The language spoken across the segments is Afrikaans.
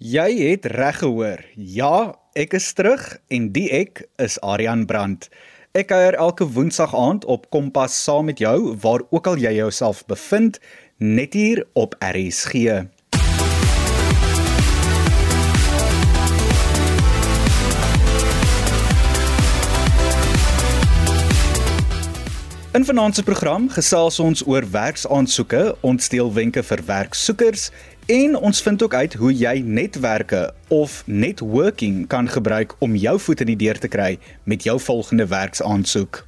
Jy het reg gehoor. Ja, ek is terug en die ek is Aryan Brandt. Ek kuier elke woensdag aand op Kompas saam met jou waar ook al jy jouself bevind, net hier op RSG. In vanaand se program gesels ons oor werksaansoeke, ons deel wenke vir werksoekers En ons vind ook uit hoe jy netwerke of networking kan gebruik om jou voet in die deur te kry met jou volgende werksaansoek.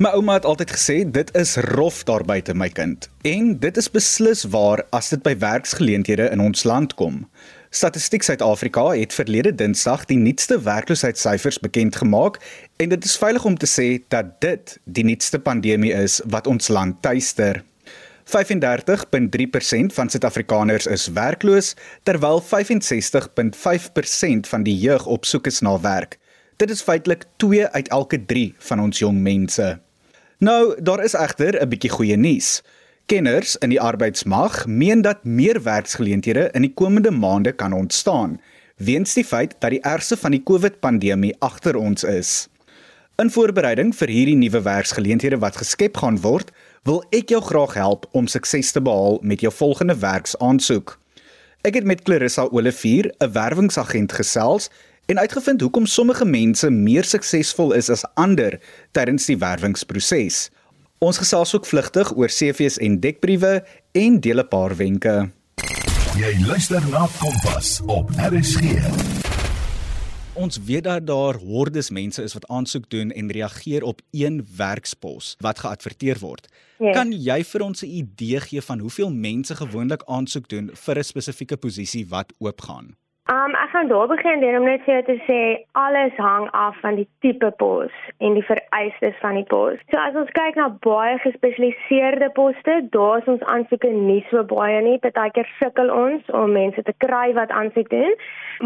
My ouma het altyd gesê dit is rof daar buite my kind. En dit is beslis waar as dit by werksgeleenthede in ons land kom. Statistiek Suid-Afrika het verlede Dinsdag die nuutste werkloosheidssyfers bekend gemaak en dit is veilig om te sê dat dit die nuutste pandemie is wat ons land tuister. 35.3% van Suid-Afrikaners is werkloos terwyl 65.5% van die jeug op soek is na werk. Dit is feitelik 2 uit elke 3 van ons jong mense. Nou, daar is egter 'n bietjie goeie nuus. Kenners in die arbeidsmag meen dat meer werksgeleenthede in die komende maande kan ontstaan weens die feit dat die ergste van die COVID-pandemie agter ons is. In voorbereiding vir hierdie nuwe werksgeleenthede wat geskep gaan word, wil ek jou graag help om sukses te behaal met jou volgende werksaansoek. Ek het met Clarissa Olivier, 'n werwingsagent gesels en uitgevind hoekom sommige mense meer suksesvol is as ander tydens die werwingsproses. Ons gesels ook vlugtig oor CV's en dekbriewe en deel 'n paar wenke. Jy luister na Kompas op RSG. Ons weet dat daar hordes mense is wat aansoek doen en reageer op een werkspos wat geadverteer word. Yes. Kan jy vir ons 'n idee gee van hoeveel mense gewoonlik aansoek doen vir 'n spesifieke posisie wat oopgaan? Um ek gaan daar begin deur om net vir jou te sê alles hang af van die tipe pos en die vereistes van die pos. So as ons kyk na baie gespesialiseerde poste, daar is ons aansoeke nie so baie nie. Partykeer sukkel ons om mense te kry wat aansoek doen.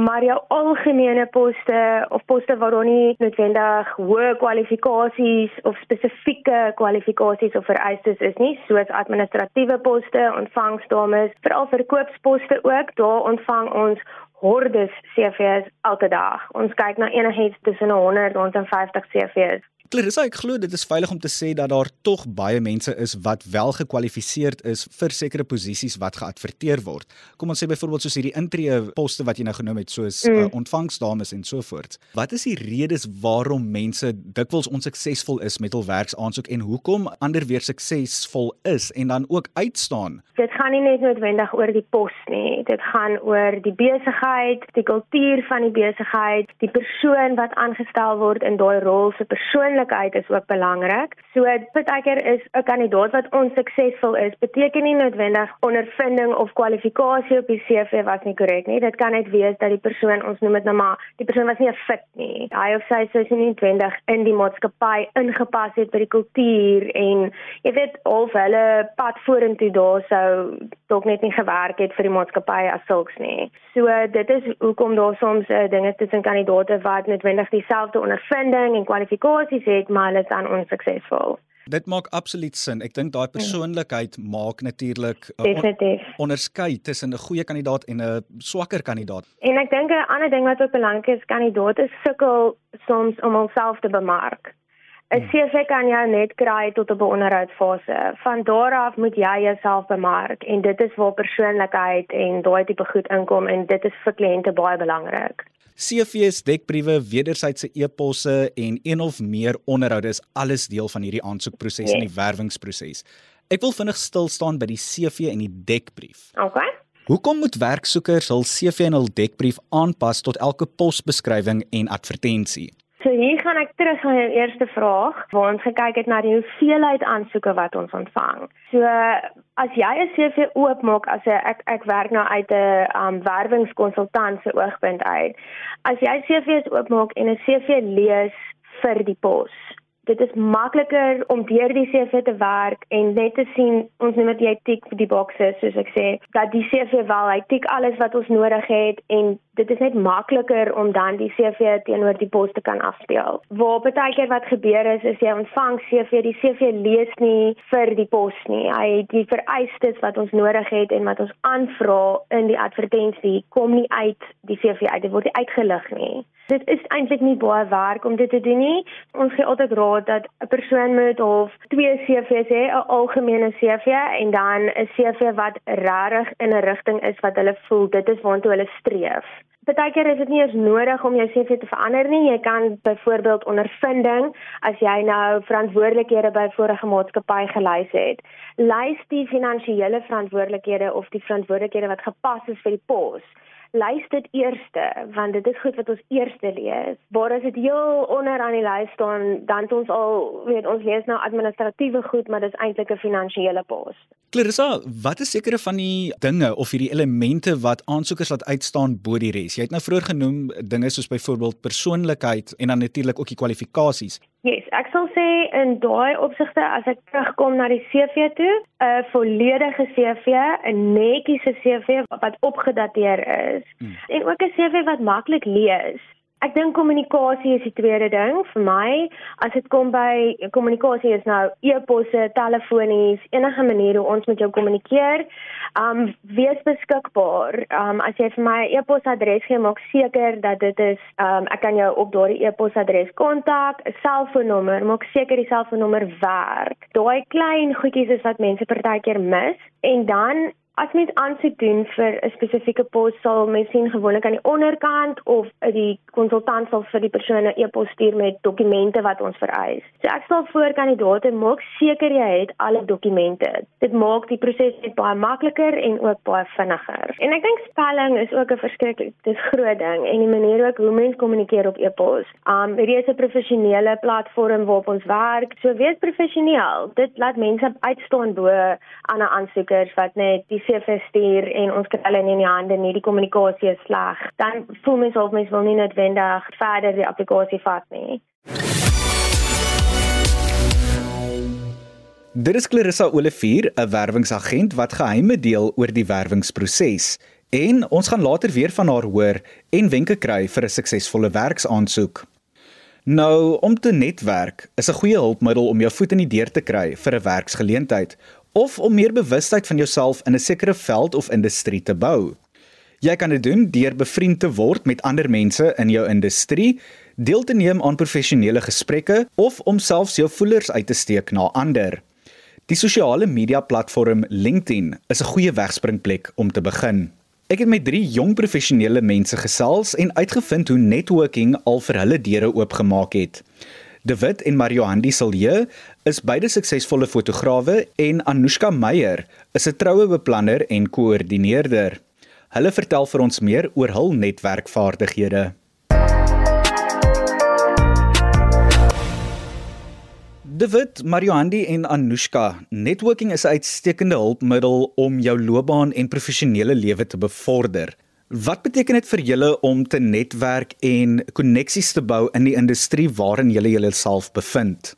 Maar jou algemene poste of poste waar daar nie noodwendig hoë kwalifikasies of spesifieke kwalifikasies of vereistes is nie, soos administratiewe poste, ontvangsdames, veral verkoopsposte ook, daar ontvang ons hordes CV's elke dag. Ons kyk na enigiets tussen 100 en 150 CV's. Clarissa, ek glo dit is veilig om te sê dat daar tog baie mense is wat wel gekwalifiseerd is vir sekere posisies wat geadverteer word. Kom ons sê byvoorbeeld soos hierdie intree poste wat jy nou genoem het soos mm. uh, ontvangsdames en so voort. Wat is die redes waarom mense dikwels onsuksesvol is met hul werksaansoek en hoekom ander weer suksesvol is en dan ook uitstaan? Dit gaan nie net noodwendig oor die pos nie. Dit gaan oor die besigheid, die kultuur van die besigheid, die persoon wat aangestel word in daai rol se persoon persoonlikheid is ook belangrik. So partykeer is 'n kandidaat wat onsuksesvol is, beteken nie noodwendig ondervinding of kwalifikasie op die CV was nie korrek nie. Dit kan net wees dat die persoon, ons noem dit nou maar, die persoon was nie 'n fit nie. Hy of sy sou nie noodwendig in die maatskappy ingepas het by die kultuur en jy weet of hulle pad vorentoe daar sou dalk net nie gewerk het vir die maatskappy as sulks nie. So dit is hoekom daar soms uh, dinge tussen kandidate wat noodwendig dieselfde ondervinding en kwalifikasies het, maar hulle is dan onsuksesvol. Dit maak absoluut sin. Ek dink daai persoonlikheid ja. maak natuurlik on onderskei tussen 'n goeie kandidaat en 'n swakker kandidaat. En ek dink 'n ander ding wat ook belangrik is, kandidaate sukkel soms om homself te bemark. 'n hmm. CV kan jy net kry tot op 'n onderhoudfase. Van daar af moet jy jouself bemark en dit is waar persoonlikheid en daai tipe goed inkom en dit is vir kliënte baie belangrik. CV's, dekbriewe, wederwysige e-posse en een of meer onderhoude is alles deel van hierdie aansoekproses yes. en die werwingsproses. Ek wil vinnig stil staan by die CV en die dekbrief. OK. Hoekom moet werksoekers hul CV en hul dekbrief aanpas tot elke posbeskrywing en advertensie? So hier gaan ek terug na jou eerste vraag waar ons gekyk het na die hoeveelheid aansoeke wat ons ontvang. So as jy 'n CV oopmaak as 'n ek ek werk nou uit 'n um, werwingskonsultant se oogpunt uit. As jy CV's oopmaak en 'n CV lees vir die pos, dit is makliker om deur die CV te werk en net te sien ons noem dit jy tik die bokse soos ek sê dat die CV wel hy tik alles wat ons nodig het en dit is net makliker om dan die CV teenoor die pos te kan afspeel. Waar baie keer wat gebeur is is jy ontvang CV die CV lees nie vir die pos nie. Hy die vereistes wat ons nodig het en wat ons aanvra in die advertensie kom nie uit die CV uit. Dit word nie uitgelig nie. Dit is eintlik nie baie werk om dit te doen nie. Ons gee altyd raad dat 'n persoon moet of twee CV's hê, 'n algemene CV en dan 'n CV wat regtig in 'n rigting is wat hulle voel dit is waartoe hulle streef. Partykeer is dit nie eens nodig om jou CV te verander nie. Jy kan byvoorbeeld ondervinding as jy nou verantwoordelikhede by vorige maatskappy gelys het. Lys die finansiële verantwoordelikhede of die verantwoordelikhede wat gepas is vir die pos lys dit eerste want dit is goed wat ons eerste lees. Waar as dit heel onder aan die lys staan, dan ons al weet ons lees nou administratiewe goed, maar dis eintlik 'n finansiële pos. Clarissa, wat is sekere van die dinge of hierdie elemente wat aansoekers laat uitstaan bo die res? Jy het nou vroeër genoem dinge soos byvoorbeeld persoonlikheid en dan natuurlik ook die kwalifikasies. Yes, ek sal sê in daai opsigte as ek terugkom na die CV toe, 'n volledige CV, 'n netjiese CV wat opgedateer is hmm. en ook 'n CV wat maklik lees. Ek dink kommunikasie is die tweede ding vir my. As dit kom by kommunikasie is nou e-posse, telefonies, enige manier hoe ons met jou kommunikeer. Um wees beskikbaar. Um as jy vir my e-posadres gee, maak seker dat dit is um ek kan jou op daardie e-posadres kontak, 'n selfoonnommer, maak seker die selfoonnommer werk. Daai klein goedjies is wat mense partykeer mis en dan As mens aansoek doen vir 'n spesifieke pos, sal mens sien gewoonlik aan die onderkant of die konsultant sal vir die persoon 'n e-pos stuur met dokumente wat ons vereis. So ek sal voor kandidaate maak seker jy het alle dokumente. Dit maak die proses net baie makliker en ook baie vinniger. En ek dink spelling is ook 'n verskriklik dis groot ding en die manier ook hoe mens kommunikeer op e-pos. Um hierdie is 'n professionele platform waarop ons werk. So wees professioneel. Dit laat mense uitstaan bo ander aansoekers wat net die CV stuur en ons kry hulle in die hande nie. Die kommunikasie is sleg. Dan voel mens of mens wil nie noodwendig verder die applikasie vat nie. Dit is Clarissa Olivier, 'n werwingsagent wat geheime deel oor die werwingsproses. En ons gaan later weer van haar hoor en wenke kry vir 'n suksesvolle werksaansoek. Nou, om te netwerk is 'n goeie hulpmiddel om jou voet in die deur te kry vir 'n werksgeleentheid of om meer bewustheid van jouself in 'n sekere veld of industrie te bou. Jy kan dit doen deur bevriend te word met ander mense in jou industrie, deel te neem aan professionele gesprekke of om selfs jou voelers uit te steek na ander. Die sosiale media platform LinkedIn is 'n goeie wegspringplek om te begin. Ek het met 3 jong professionele mense gesels en uitgevind hoe networking al vir hulle deure oopgemaak het. De Wit en Marijohandi Silje is beide suksesvolle fotograwe en Anushka Meyer is 'n troue beplanner en koördineerder. Hulle vertel vir ons meer oor hul netwerkvaardighede. De Wit, Marijohandi en Anushka, networking is 'n uitstekende hulpmiddel om jou loopbaan en professionele lewe te bevorder. Wat beteken dit vir julle om te netwerk en koneksies te bou in die industrie waarin julle julleself bevind?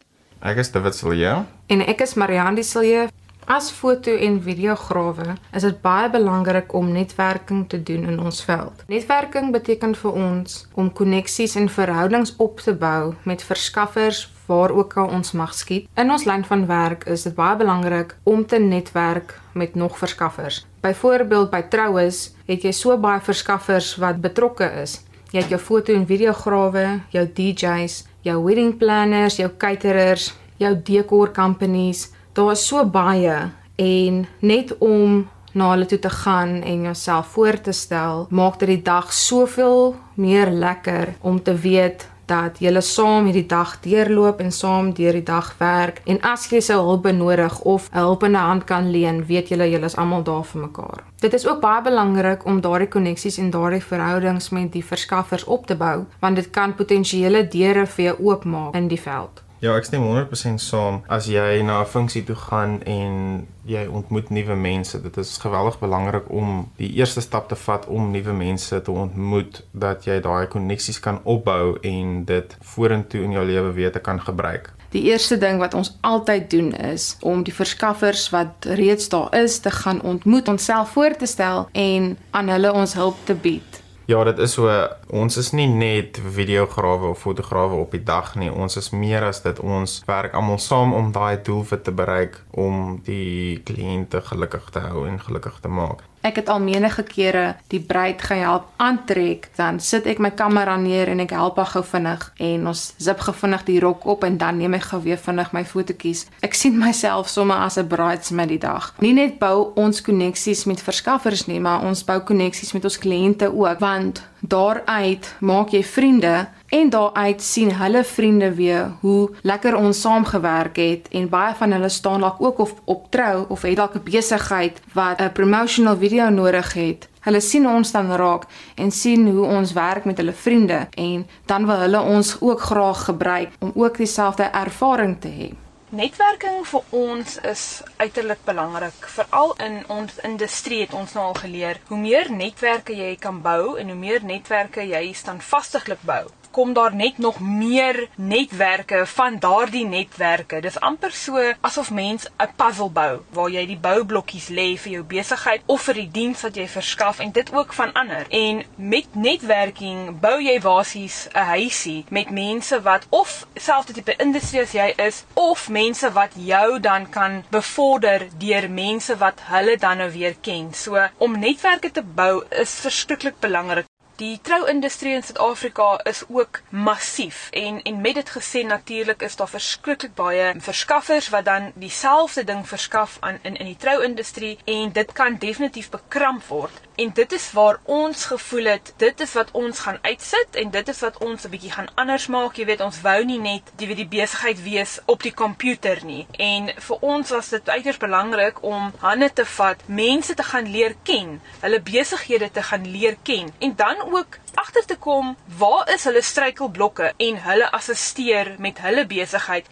Ek is David Silje en ek is Marianne Silje. As foto en videograwe is dit baie belangrik om netwerking te doen in ons veld. Netwerking beteken vir ons om koneksies en verhoudings op te bou met verskaffers waar ook al ons mag skiet. In ons lyn van werk is dit baie belangrik om te netwerk met nog verskaffers. Byvoorbeeld by troues het jy so baie verskaffers wat betrokke is. Jy het jou foto en videograwe, jou DJs, jou wedding planners, jou caterers, jou decor companies. Daar is so baie en net om na hulle toe te gaan en jouself voor te stel, maak dit die dag soveel meer lekker om te weet dat julle saam hierdie dag deurloop en saam deur die dag werk en as jy sou hulp benodig of 'n hulpende hand kan leen, weet julle julle is almal daar vir mekaar. Dit is ook baie belangrik om daardie koneksies en daardie verhoudings met die verskaffers op te bou, want dit kan potensiële deure vir jou oopmaak in die veld. Ja, ek stem 100% saam. As jy na 'n funksie toe gaan en jy ontmoet nuwe mense, dit is geweldig belangrik om die eerste stap te vat om nuwe mense te ontmoet dat jy daai koneksies kan opbou en dit vorentoe in jou lewe weer te kan gebruik. Die eerste ding wat ons altyd doen is om die verskaffers wat reeds daar is te gaan ontmoet, onsself voor te stel en aan hulle ons hulp te bied. Ja, dit is so ons is nie net videograwe of fotograwe op die dag nie. Ons is meer as dit. Ons werk almal saam om daai doelwit te bereik om die kliënte gelukkig te hou en gelukkig te maak. Ek het al menige kere die bruid gehelp aantrek, dan sit ek my kamera neer en ek help haar gou vinnig en ons zip gou vinnig die rok op en dan neem ek gou weer vinnig my fotootjies. Ek sien myself sommer as 'n bridesmaid die dag. Nie net bou ons koneksies met verskaffers nie, maar ons bou koneksies met ons kliënte ook, want daaruit maak jy vriende en daaruit sien hulle vriende weer hoe lekker ons saamgewerk het en baie van hulle staan dalk ook of op trou of het dalk 'n besigheid wat 'n promotional video nodig het. Hulle sien ons dan raak en sien hoe ons werk met hulle vriende en dan wil hulle ons ook graag gebruik om ook dieselfde ervaring te hê. Netwerking vir ons is uiterlik belangrik. Veral in ons industrie het ons nou al geleer, hoe meer netwerke jy kan bou en hoe meer netwerke jy standvastiglik bou, kom daar net nog meer netwerke van daardie netwerke. Dis amper so asof mens 'n puzzle bou waar jy die boublokkies lê vir jou besigheid of vir die diens wat jy verskaf en dit ook van ander. En met netwerking bou jy basies 'n huisie met mense wat of selfde tipe industrie as jy is of mense wat jou dan kan bevorder deur mense wat hulle dan nou weer ken. So om netwerke te bou is verskriklik belangrik. Die trouindustrie in Suid-Afrika is ook massief en en met dit gesê natuurlik is daar verskriklik baie verskaffers wat dan dieselfde ding verskaf aan in in die trouindustrie en dit kan definitief bekramp word. En dit is waar ons gevoel het dit is wat ons gaan uitsit en dit is wat ons 'n bietjie gaan anders maak. Jy weet ons wou nie net die die besigheid wees op die komputer nie. En vir ons was dit uiters belangrik om hande te vat, mense te gaan leer ken, hulle besighede te gaan leer ken en dan ook agter te kom waar is hulle struikelblokke en hulle assisteer met hulle besigheid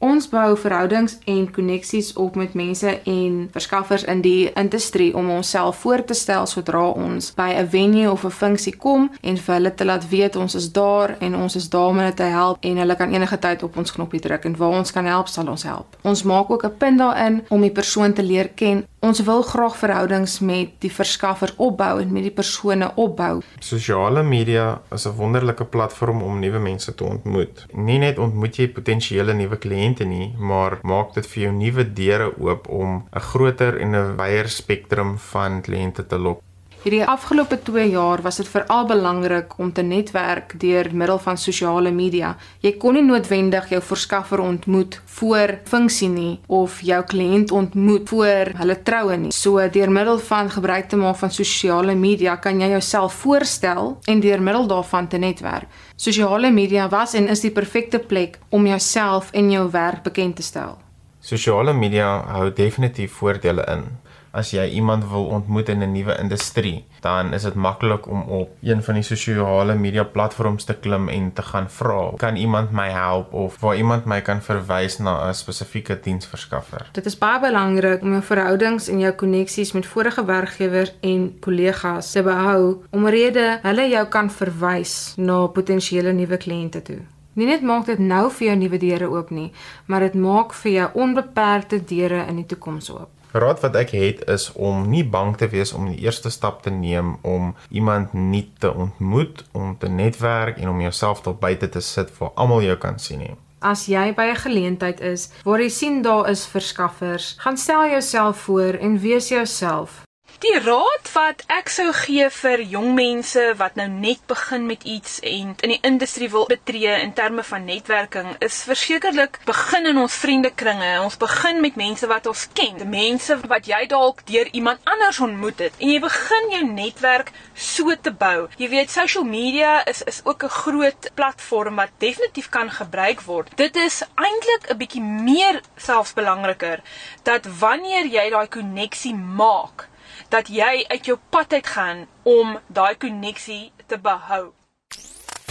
Ons bou verhoudings en koneksies op met mense en verskaffers in die industrie om onsself voor te stel sodra ons by 'n venue of 'n funksie kom en vir hulle te laat weet ons is daar en ons is daar om hulle te help en hulle kan enige tyd op ons knoppie druk en waar ons kan help sal ons help. Ons maak ook 'n punt daarin om die persoon te leer ken Ons wil graag verhoudings met die verskaffer opbou en met die persone opbou. Sosiale media is 'n wonderlike platform om nuwe mense te ontmoet. Nie net ontmoet jy potensiële nuwe kliënte nie, maar maak dit vir jou nuwe deure oop om 'n groter en 'n wyeer spektrum van kliënte te lok. Hierdie afgelope 2 jaar was dit veral belangrik om te netwerk deur middel van sosiale media. Jy kon nie noodwendig jou verskaffer ontmoet voor funksie nie of jou kliënt ontmoet voor hulle troue nie. So deur middel van gebruik te maak van sosiale media kan jy jouself voorstel en deur middel daarvan te netwerk. Sosiale media was en is die perfekte plek om jouself en jou werk bekend te stel. Sosiale media hou definitief voordele in as jy iemand wil ontmoet in 'n nuwe industrie, dan is dit maklik om op een van die sosiale media platforms te klim en te gaan vra, kan iemand my help of waar iemand my kan verwys na 'n spesifieke diensverskaffer. Dit is baie belangrik om jou verhoudings en jou koneksies met vorige werkgewers en kollegas te behou omrede hulle jou kan verwys na potensiële nuwe kliënte toe. Nie net maak dit nou vir jou nuwe deure oop nie, maar dit maak vir jou onbeperkte deure in die toekoms oop. Raad wat ek het is om nie bang te wees om die eerste stap te neem om iemand nuut te ontmoet, om te netwerk en om jouself tot buite te sit waar almal jou kan sien nie. As jy by 'n geleentheid is waar jy sien daar is verskaffers, gaan stel jouself voor en wees jouself. Die raad wat ek sou gee vir jong mense wat nou net begin met iets en in die industrie wil betree in terme van netwerking is versekerlik begin in ons vriendekringe. Ons begin met mense wat ons ken, mense wat jy dalk deur iemand anders ontmoet het en jy begin jou netwerk so te bou. Jy weet social media is is ook 'n groot platform wat definitief kan gebruik word. Dit is eintlik 'n bietjie meer selfs belangriker dat wanneer jy daai koneksie maak dat jy uit jou pad uit gaan om daai koneksie te behou.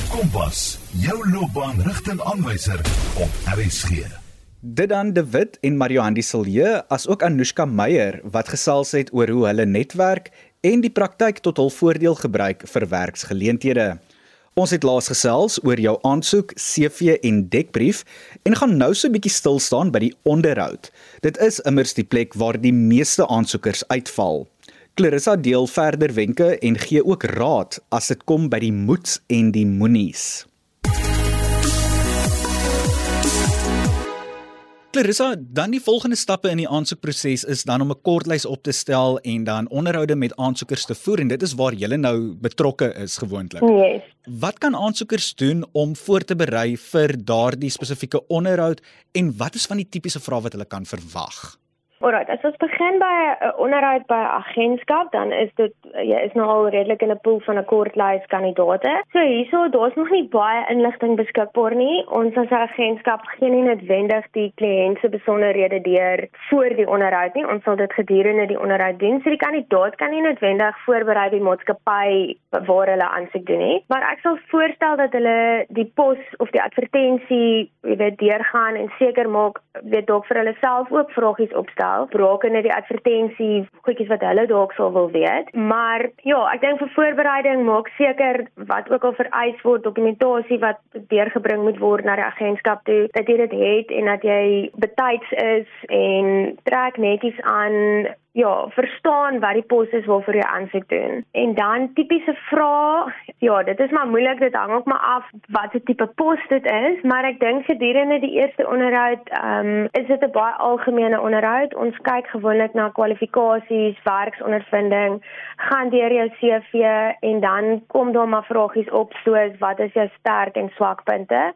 Kompas, jou loopbaanrigtingaanwyser op RSG. Dit dan De Wit en Mariandy Silje as ook Anushka Meyer wat gesels het oor hoe hulle netwerk en die praktyk tot hul voordeel gebruik vir werksgeleenthede. Ons het laas gesels oor jou aansoek, CV en dekbrief en gaan nou so 'n bietjie stil staan by die onderhoud. Dit is immers die plek waar die meeste aansoekers uitval. Clarissa deel verder wenke en gee ook raad as dit kom by die moets en die moenies. Clarissa, dan die volgende stappe in die aansoekproses is dan om 'n kortlys op te stel en dan onderhoude met aansoekers te voer en dit is waar jy nou betrokke is gewoonlik. Yes. Wat kan aansoekers doen om voor te berei vir daardie spesifieke onderhoud en wat is van die tipiese vrae wat hulle kan verwag? Alright, as ons begin by 'n onderhoud by 'n agentskap, dan is dit jy is nou al redelik in 'n pool van 'n kort lys kandidaate. So hierso, daar's nog nie baie inligting beskikbaar nie. Ons as 'n agentskap gee nie noodwendig die kliënt se besonderhede deur voor die onderhoud nie. Ons sal dit gedurende die onderhoud doen. So die kandidaat kan nie noodwendig voorberei die maatskappy waar hulle aansoek doen nie. Maar ek sal voorstel dat hulle die pos of die advertensie, jy weet, deurgaan en seker maak weet dalk vir hulle self ook vragies opstel self rakende die advertensie goedjies wat hulle dalk sou wil weet. Maar ja, ek dink vir voorbereiding maak seker wat ook al vereis word dokumentasie wat deurgebring moet word na die agentskap toe dat jy dit het en dat jy betyds is en trek netjies aan ja, verstaan wat die pos is waarvoor jy aansoek doen. En dan tipiese vrae, ja, dit is maar moeilik, dit hang ook maar af wat se tipe pos dit is, maar ek dink gedurende die eerste onderhoud, ehm um, is dit 'n baie algemene onderhoud. Ons kyk gewoonlik na kwalifikasies, werksondervinding, gaan deur jou CV en dan kom daar maar vragies op soos wat is jou sterk en swak punte?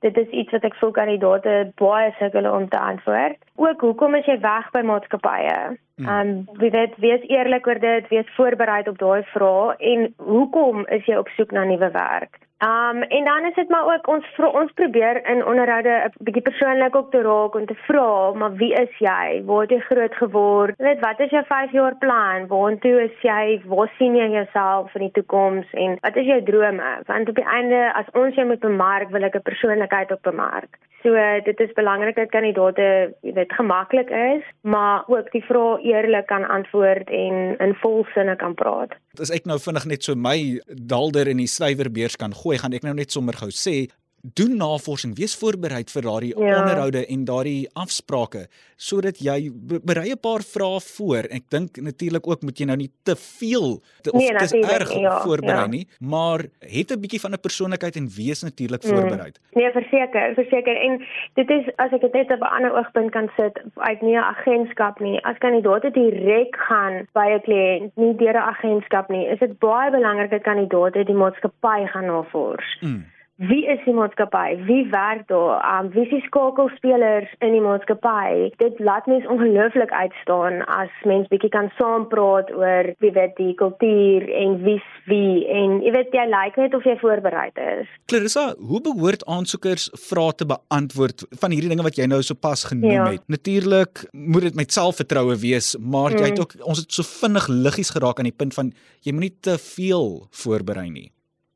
Dit is iets wat ek voel kandidaate baie sukkel om te antwoord. Ook hoekom is jy weg by maatskappye? Hmm. Ehm um, wie weet, wees eerlik oor dit, wees voorberei op daai vrae en hoekom is jy op soek na nuwe werk? Um en dan is dit maar ook ons ons probeer in onderhoude 'n bietjie persoonlik ook te raak en te vra, maar wie is jy? Waar het jy groot geword? Weet wat is jou 5 jaar plan? Waartoe is jy? Waar sien jy jouself in die toekoms en wat is jou drome? Want op die einde as ons jou moet bemark, wil ek 'n persoonlikheid op bemark. So dit is belangrik dat kandidaate weet gemaklik is, maar ook die vrae eerlik kan antwoord en in volsinne kan praat. As ek nou vinnig net so my dalder in die skrywerbeurs kan gooi, gaan ek nou net sommer gou sê doen navorsing, wees voorberei vir daardie ja. onderhoude en daardie afsprake sodat jy berei 'n paar vrae voor. Ek dink natuurlik ook moet jy nou nie te veel te, of nee, te erg ja, voorberei ja. nie, maar het 'n bietjie van 'n persoonlikheid en wees natuurlik mm. voorberei. Nee, verseker, verseker en dit is as ek dit net op 'n ander oogpunt kan sit uit nie 'n agentskap nie. As kandidaate direk gaan by 'n kliënt, nie deur 'n agentskap nie, is dit baie belangrik dat kandidaate die maatskappy gaan navors. Mm wie is die maatskappy? Wie werk daar? Um wie is die skakelspelers in die maatskappy? Dit laat mens ongelooflik uitstaan as mens bietjie kan saampraat oor wie weet die kultuur en wie's wie en jy weet jy lyk net of jy voorberei is. Clarissa, hoe behoort aansoekers vrae te beantwoord van hierdie dinge wat jy nou sopas genoem ja. het? Natuurlik moet dit met selfvertroue wees, maar mm. jy het ook ons het so vinnig liggies geraak aan die punt van jy moenie te veel voorberei nie.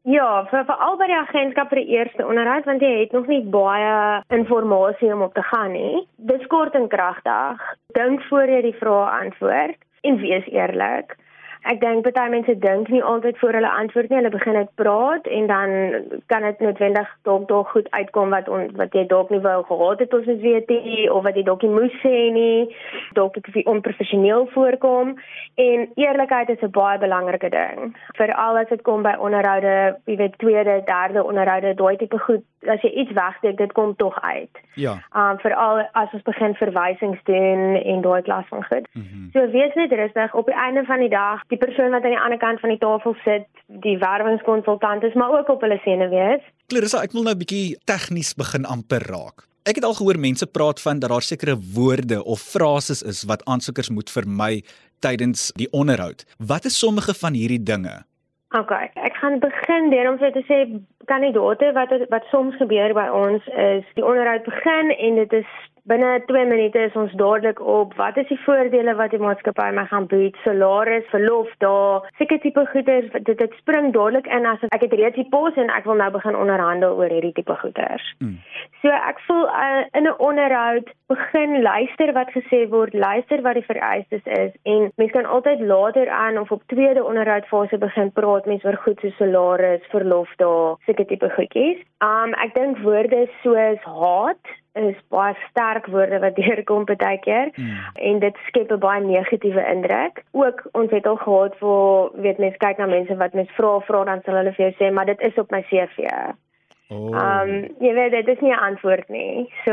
Ja, vir veral by die agentskap vir die eerste onderhoud want jy het nog nie baie inligting om op te gaan nie. Dis kort en kragtig. Dink voor jy die vrae antwoord en wees eerlik ek dink baie mense dink nie altyd voor hulle antwoord nie. Hulle begin net praat en dan kan dit noodwendig dalk dalk goed uitkom wat on, wat jy dalk nie wou gehad het ons weet nie of wat jy dalk nie moes sê nie. Dalk ek wie onprofessioneel voorkom en eerlikheid is 'n baie belangrike ding. Veral as dit kom by onderhoude, jy weet tweede, derde onderhoude, daai tipe goed as jy iets wegsteek, dit kom tog uit. Ja. Um veral as ons begin verwysings doen en daai klas van goed. Mm -hmm. So wees net rustig op die einde van die dag die persoon wat aan die ander kant van die tafel sit, die werwingskonsultant is, maar ook op hulle sene wees. Clarissa, ek wil nou 'n bietjie tegnies begin amper raak. Ek het al gehoor mense praat van dat daar sekere woorde of frases is wat aansoekers moet vermy tydens die onderhoud. Wat is sommige van hierdie dinge? OK, ek gaan begin deur om vir te sê kandidaate wat wat soms gebeur by ons is die onderhoud begin en dit is binne 2 minute is ons dadelik op wat is die voordele wat die maatskappy my gaan bied, salaris, verlof daar, seker tipe goeders, dit dit spring dadelik in as ek het reeds die pos en ek wil nou begin onderhandel oor hierdie tipe goeders. Mm. So ek voel uh, in 'n onderhoud begin luister wat gesê word, luister wat die vereistes is en mens kan altyd later aan of op tweede onderhoudfase begin praat mens oor goed so salaris, verlof daar, seker tipe goedjies. Um ek dink woorde soos haat is baie sterk woorde wat deurkom baie keer mm. en dit skep 'n baie negatiewe indruk. Ook ons het al gehad waar weet mense kyk na mense wat mens vra vra dan sal hulle vir jou sê maar dit is op my CV. Oh. Um jy weet dit is nie 'n antwoord nie. So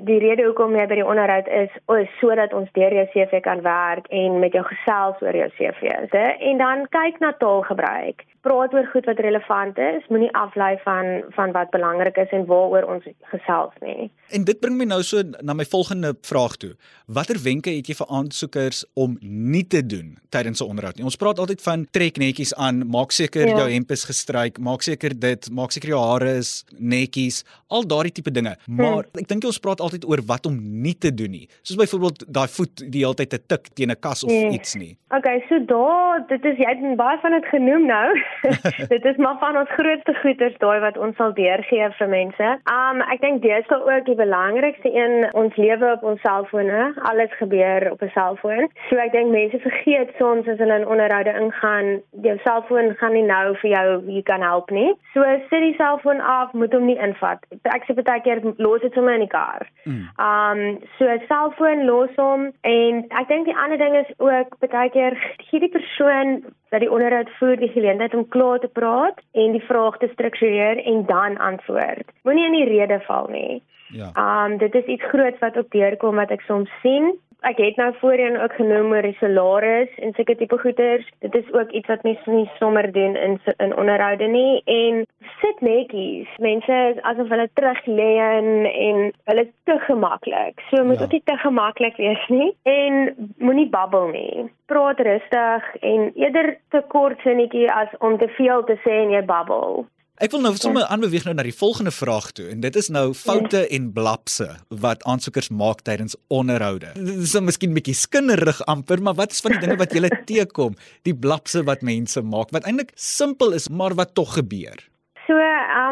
die rede hoekom jy by die onderhoud is is sodat ons deur jou CV kan werk en met jou gesels oor jou CV. En dan kyk na taalgebruik praat oor goed wat relevant is, moenie aflei van van wat belangrik is en waaroor ons gesels nie. En dit bring my nou so na my volgende vraag toe. Watter wenke het jy vir aansoekers om nie te doen tydens 'n onderhoud nie? Ons praat altyd van trek netjies aan, maak seker ja. jou hemp is gestryk, maak seker dit, maak seker jou hare is netjies, al daardie tipe dinge. Hm. Maar hm. ek dink ons praat altyd oor wat om nie te doen nie. Soos byvoorbeeld daai voet die hele tyd te tik teen 'n kas of nee. iets nie. Okay, so daar, dit is jy het baie van dit genoem nou. dit is maar van ons grootste goeders daai wat ons sal deurgee vir mense. Um ek dink dis ook die belangrikste een ons lewe op ons selfone. Alles gebeur op 'n selfoon. So ek dink mense vergeet soms as hulle in onderhoude ingaan, jou selfoon gaan nie nou vir jou hier kan help nie. So sit die selfoon af, moet hom nie invat. Ek sê baie keer los dit sommer in die kar. Mm. Um so selfoon los hom en ek dink die ander ding is ook baie keer gee die persoon dat die onderhoud voer die geleentheid om klaar te praat en die vraag te struktureer en dan antwoord. Moenie in die rede val nie. Ja. Um dit is iets groot wat op deurkom wat ek soms sien ek het nou voorheen ook genoem oor die salaris en sulke tipe goeders. Dit is ook iets wat mense nie sommer doen in in onderhoude nie en sit netjies. Mense asof hulle terug lê en en hulle te gemaklik. So moet ja. ook nie te gemaklik wees nie en moenie babbel nie. Praat rustig en eerder te kort sinnetjie as om te veel te sê en jy babbel. Ek wil nou sommer aanbeweeg nou na die volgende vraag toe en dit is nou foute ja. en blapse wat aansoekers maak tydens onderhoude. Dit is miskien 'n bietjie skinderig amper, maar wat is van die dinge wat jy teekom, die blapse wat mense maak wat eintlik simpel is, maar wat tog gebeur?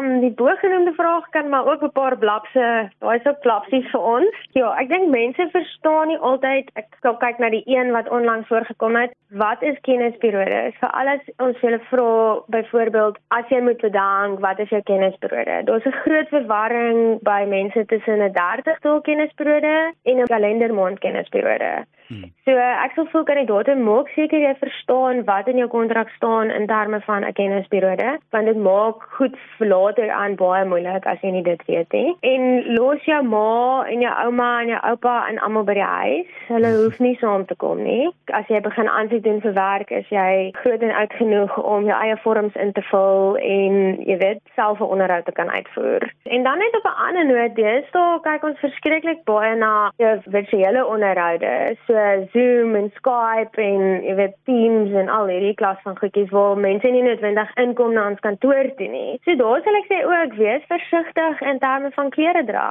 Um, die bogenoemde vraag kan maar ook 'n paar blapse, daai is ook klapsies vir ons. Ja, ek dink mense verstaan nie altyd. Ek kyk kyk na die een wat onlangs voorgekom het. Wat is kennisperiode? Vir alles ons hulle vra byvoorbeeld as jy moet bedank, wat is jou kennisperiode? Daar's 'n groot verwarring by mense tussen 'n 30 dae kennisperiode en 'n kalendermaand kennisperiode. Hmm. So ek sal voel kandidaate maak seker jy verstaan wat in jou kontrak staan in terme van 'n kennisperiode, want dit maak goed vir later aan baie moeilik as jy nie dit weet nie. En los jou ma en jou ouma en jou oupa en almal by die huis. Hulle hmm. hoef nie saam te kom nie. As jy begin aansoek doen vir werk, is jy groot en oud genoeg om jou eie vorms in te vul en jy weet self 'n onderhoud te kan uitvoer. En dan net op 'n ander noot, dis daar kyk ons verskriklik baie na jou virtuele onderhoude. So so Zoom en Skype en jy weet Teams en al hierdie klas van goedjies waar mense nie noodwendig inkom na ons kantoor toe nie. So daar sal ek sê ook wees versigtig in terme van klere dra.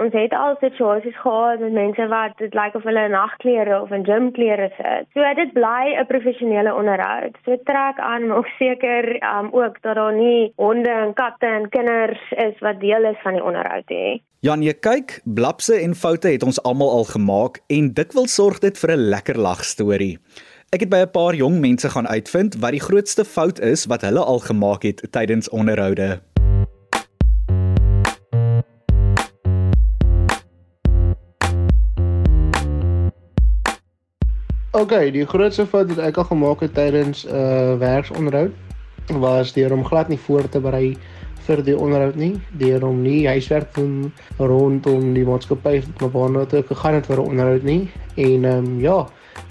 Ons het al situasies gehad met mense wat dit lyk of hulle in nagklere of in gymklere sit. So dit bly 'n professionele onderhoud. So trek aan maak seker um, ook dat daar nie honde en katte en kinders is wat deel is van die onderhoud nie. Jan, jy kyk, blapse en foute het ons almal al gemaak en dikwels sorg dit vir 'n lekker lag storie. Ek het by 'n paar jong mense gaan uitvind wat die grootste fout is wat hulle al gemaak het tydens onderhoude. Oké, okay, die grootste fout wat ek al gemaak het tydens 'n uh, werksonderhoud was deur om glad nie voor te berei vir die onderhoud nie deur om nie huiswerk doen rondom die maatskappy waarna toe gegaan het vir 'n onderhoud nie. En ehm um, ja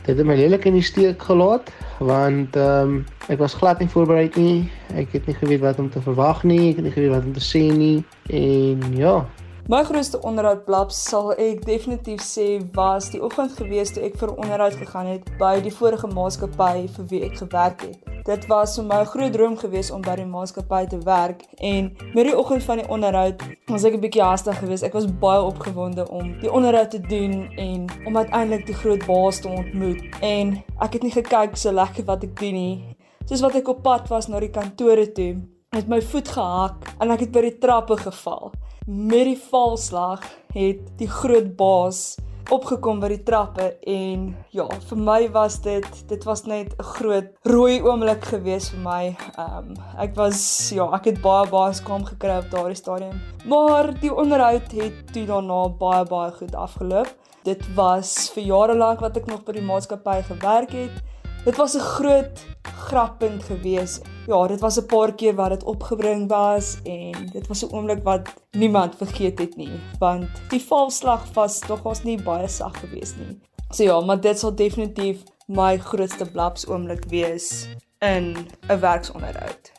dit het my lelik in die steek gelaat want ehm um, ek was glad nie voorberei nie. Ek het nie geweet wat om te verwag nie ek het nie geweet wat om te sê nie. En ja My grootste onderhoud blaps sal ek definitief sê was die oggend gewees toe ek vir onderhoud gegaan het by die vorige maatskappy vir wie ek gewerk het. Dit was vir my 'n groot droom geweest om by die maatskappy te werk en met die oggend van die onderhoud was ek 'n bietjie haastig geweest. Ek was baie opgewonde om die onderhoud te doen en om uiteindelik die groot baas te ontmoet. En ek het nie gekyk so lekker wat ek doen nie. Soos wat ek op pad was na die kantore toe, het my voet gehak en ek het by die trappe geval. Met die valslag het die groot baas opgekom by die trappe en ja, vir my was dit dit was net 'n groot rooi oomblik gewees vir my. Ehm um, ek was ja, ek het baie baie skaam gekry op daardie stadium. Maar die onderhoud het toe daarna baie baie goed afgeloop. Dit was vir jare lank wat ek nog by die maatskappy gewerk het. Dit was 'n groot grappunt gewees. Ja, dit was 'n paar keer wat dit opgebring was en dit was 'n oomblik wat niemand vergeet het nie, want die valslag was tog ons nie baie sag gewees nie. So ja, maar dit sal definitief my grootste blaps oomblik wees in 'n werksonderhoud.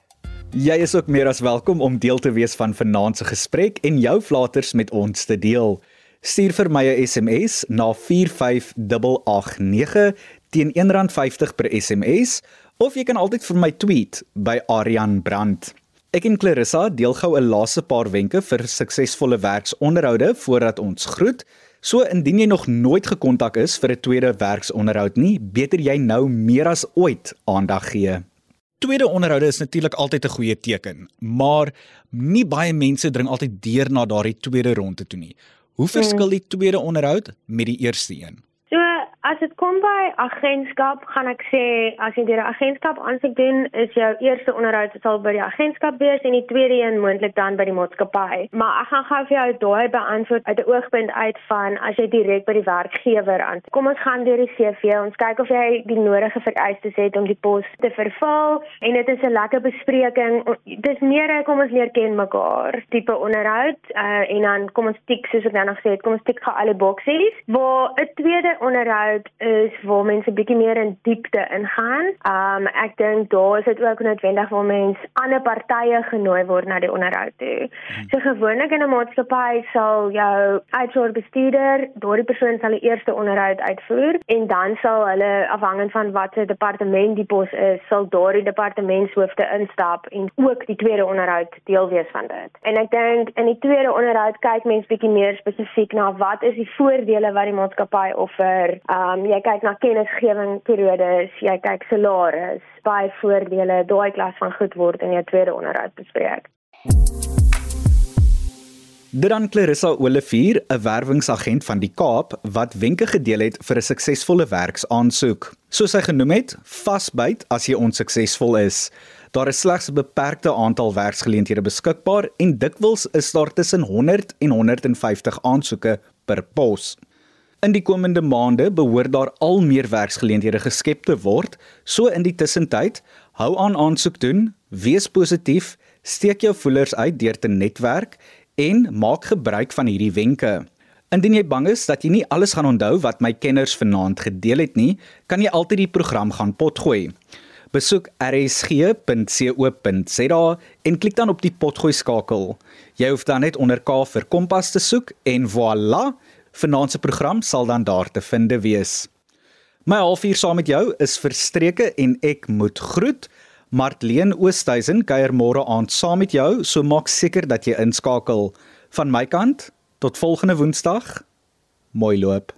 Jy is ook meer as welkom om deel te wees van vanaand se gesprek en jou flaters met ons te deel. Stuur vir my 'n SMS na 45889 teen R1.50 per SMS of jy kan altyd vir my tweet by Aryan Brand. Ek en Clarissa deel gou 'n laaste paar wenke vir suksesvolle werksonderhoude voordat ons groet. So indien jy nog nooit gekontak is vir 'n tweede werksonderhoud nie, beter jy nou meer as ooit aandag gee. Tweede onderhoude is natuurlik altyd 'n goeie teken, maar nie baie mense dring altyd deur na daardie tweede ronde toe nie. Hoe verskil die tweede onderhoud met die eerste een? As dit kom by agentskap, gaan ek sê as jy deur 'n agentskap aansoek doen, is jou eerste onderhoud sal by die agentskap wees en die tweede een moontlik dan by die maatskappy. Maar ek gaan gou vir jou daai beantwoord uit 'n oogpunt uit van as jy direk by die werkgewer aan. Kom ons gaan deur die CV, ons kyk of jy die nodige vereistes het om die pos te vervul en dit is 'n lekker bespreking. Dis meer kom ons leer ken mekaar tipe onderhoud uh, en dan kom ons tik soos ek nou nog sê, kom ons tik gou alle boksies. Waar 'n tweede onderhoud onderhoud is waar mense bietjie meer in diepte ingaan. Um ek dink daar is dit ook noodwendig waar mense ander partye genooi word na die onderhoud toe. Hmm. So gewoonlik in 'n maatskappy sal jou HR bestuurder, daardie persoon sal die eerste onderhoud uitvoer en dan sal hulle afhangend van watter departement die pos is, sal daardie departementshoofde instap en ook die tweede onderhoud deel wees van dit. En ek dink in die tweede onderhoud kyk mense bietjie meer spesifiek na wat is die voordele wat die maatskappy offer. Um, jy kyk na kennisgewing periodes, jy kyk salaris, baie voordele, daai klas van goed word in jou tweede onderhoud bespreek. Dan Clarissa Olivier, 'n werwingsagent van die Kaap wat wenke gedeel het vir 'n suksesvolle werksaansoek. Soos hy genoem het, vasbyt as jy onsuksesvol is. Daar is slegs 'n beperkte aantal werksgeleenthede beskikbaar en dikwels is daar tussen 100 en 150 aansoeke per pos. In die komende maande behoort daar al meer werksgeleenthede geskep te word. So in die tussentyd, hou aan aansoek doen, wees positief, steek jou voelers uit deur te netwerk en maak gebruik van hierdie wenke. Indien jy bang is dat jy nie alles gaan onthou wat my kenners vanaand gedeel het nie, kan jy altyd die program gaan potgooi. Besoek rsg.co.za en klik dan op die potgooi skakel. Jy hoef dan net onder K vir kompas te soek en voilà Vanaand se program sal dan daar te vind wees. My halfuur saam met jou is verstreke en ek moet groet. Martleen Oosthuizen kuier môre aand saam met jou, so maak seker dat jy inskakel. Van my kant, tot volgende Woensdag. Mooi loop.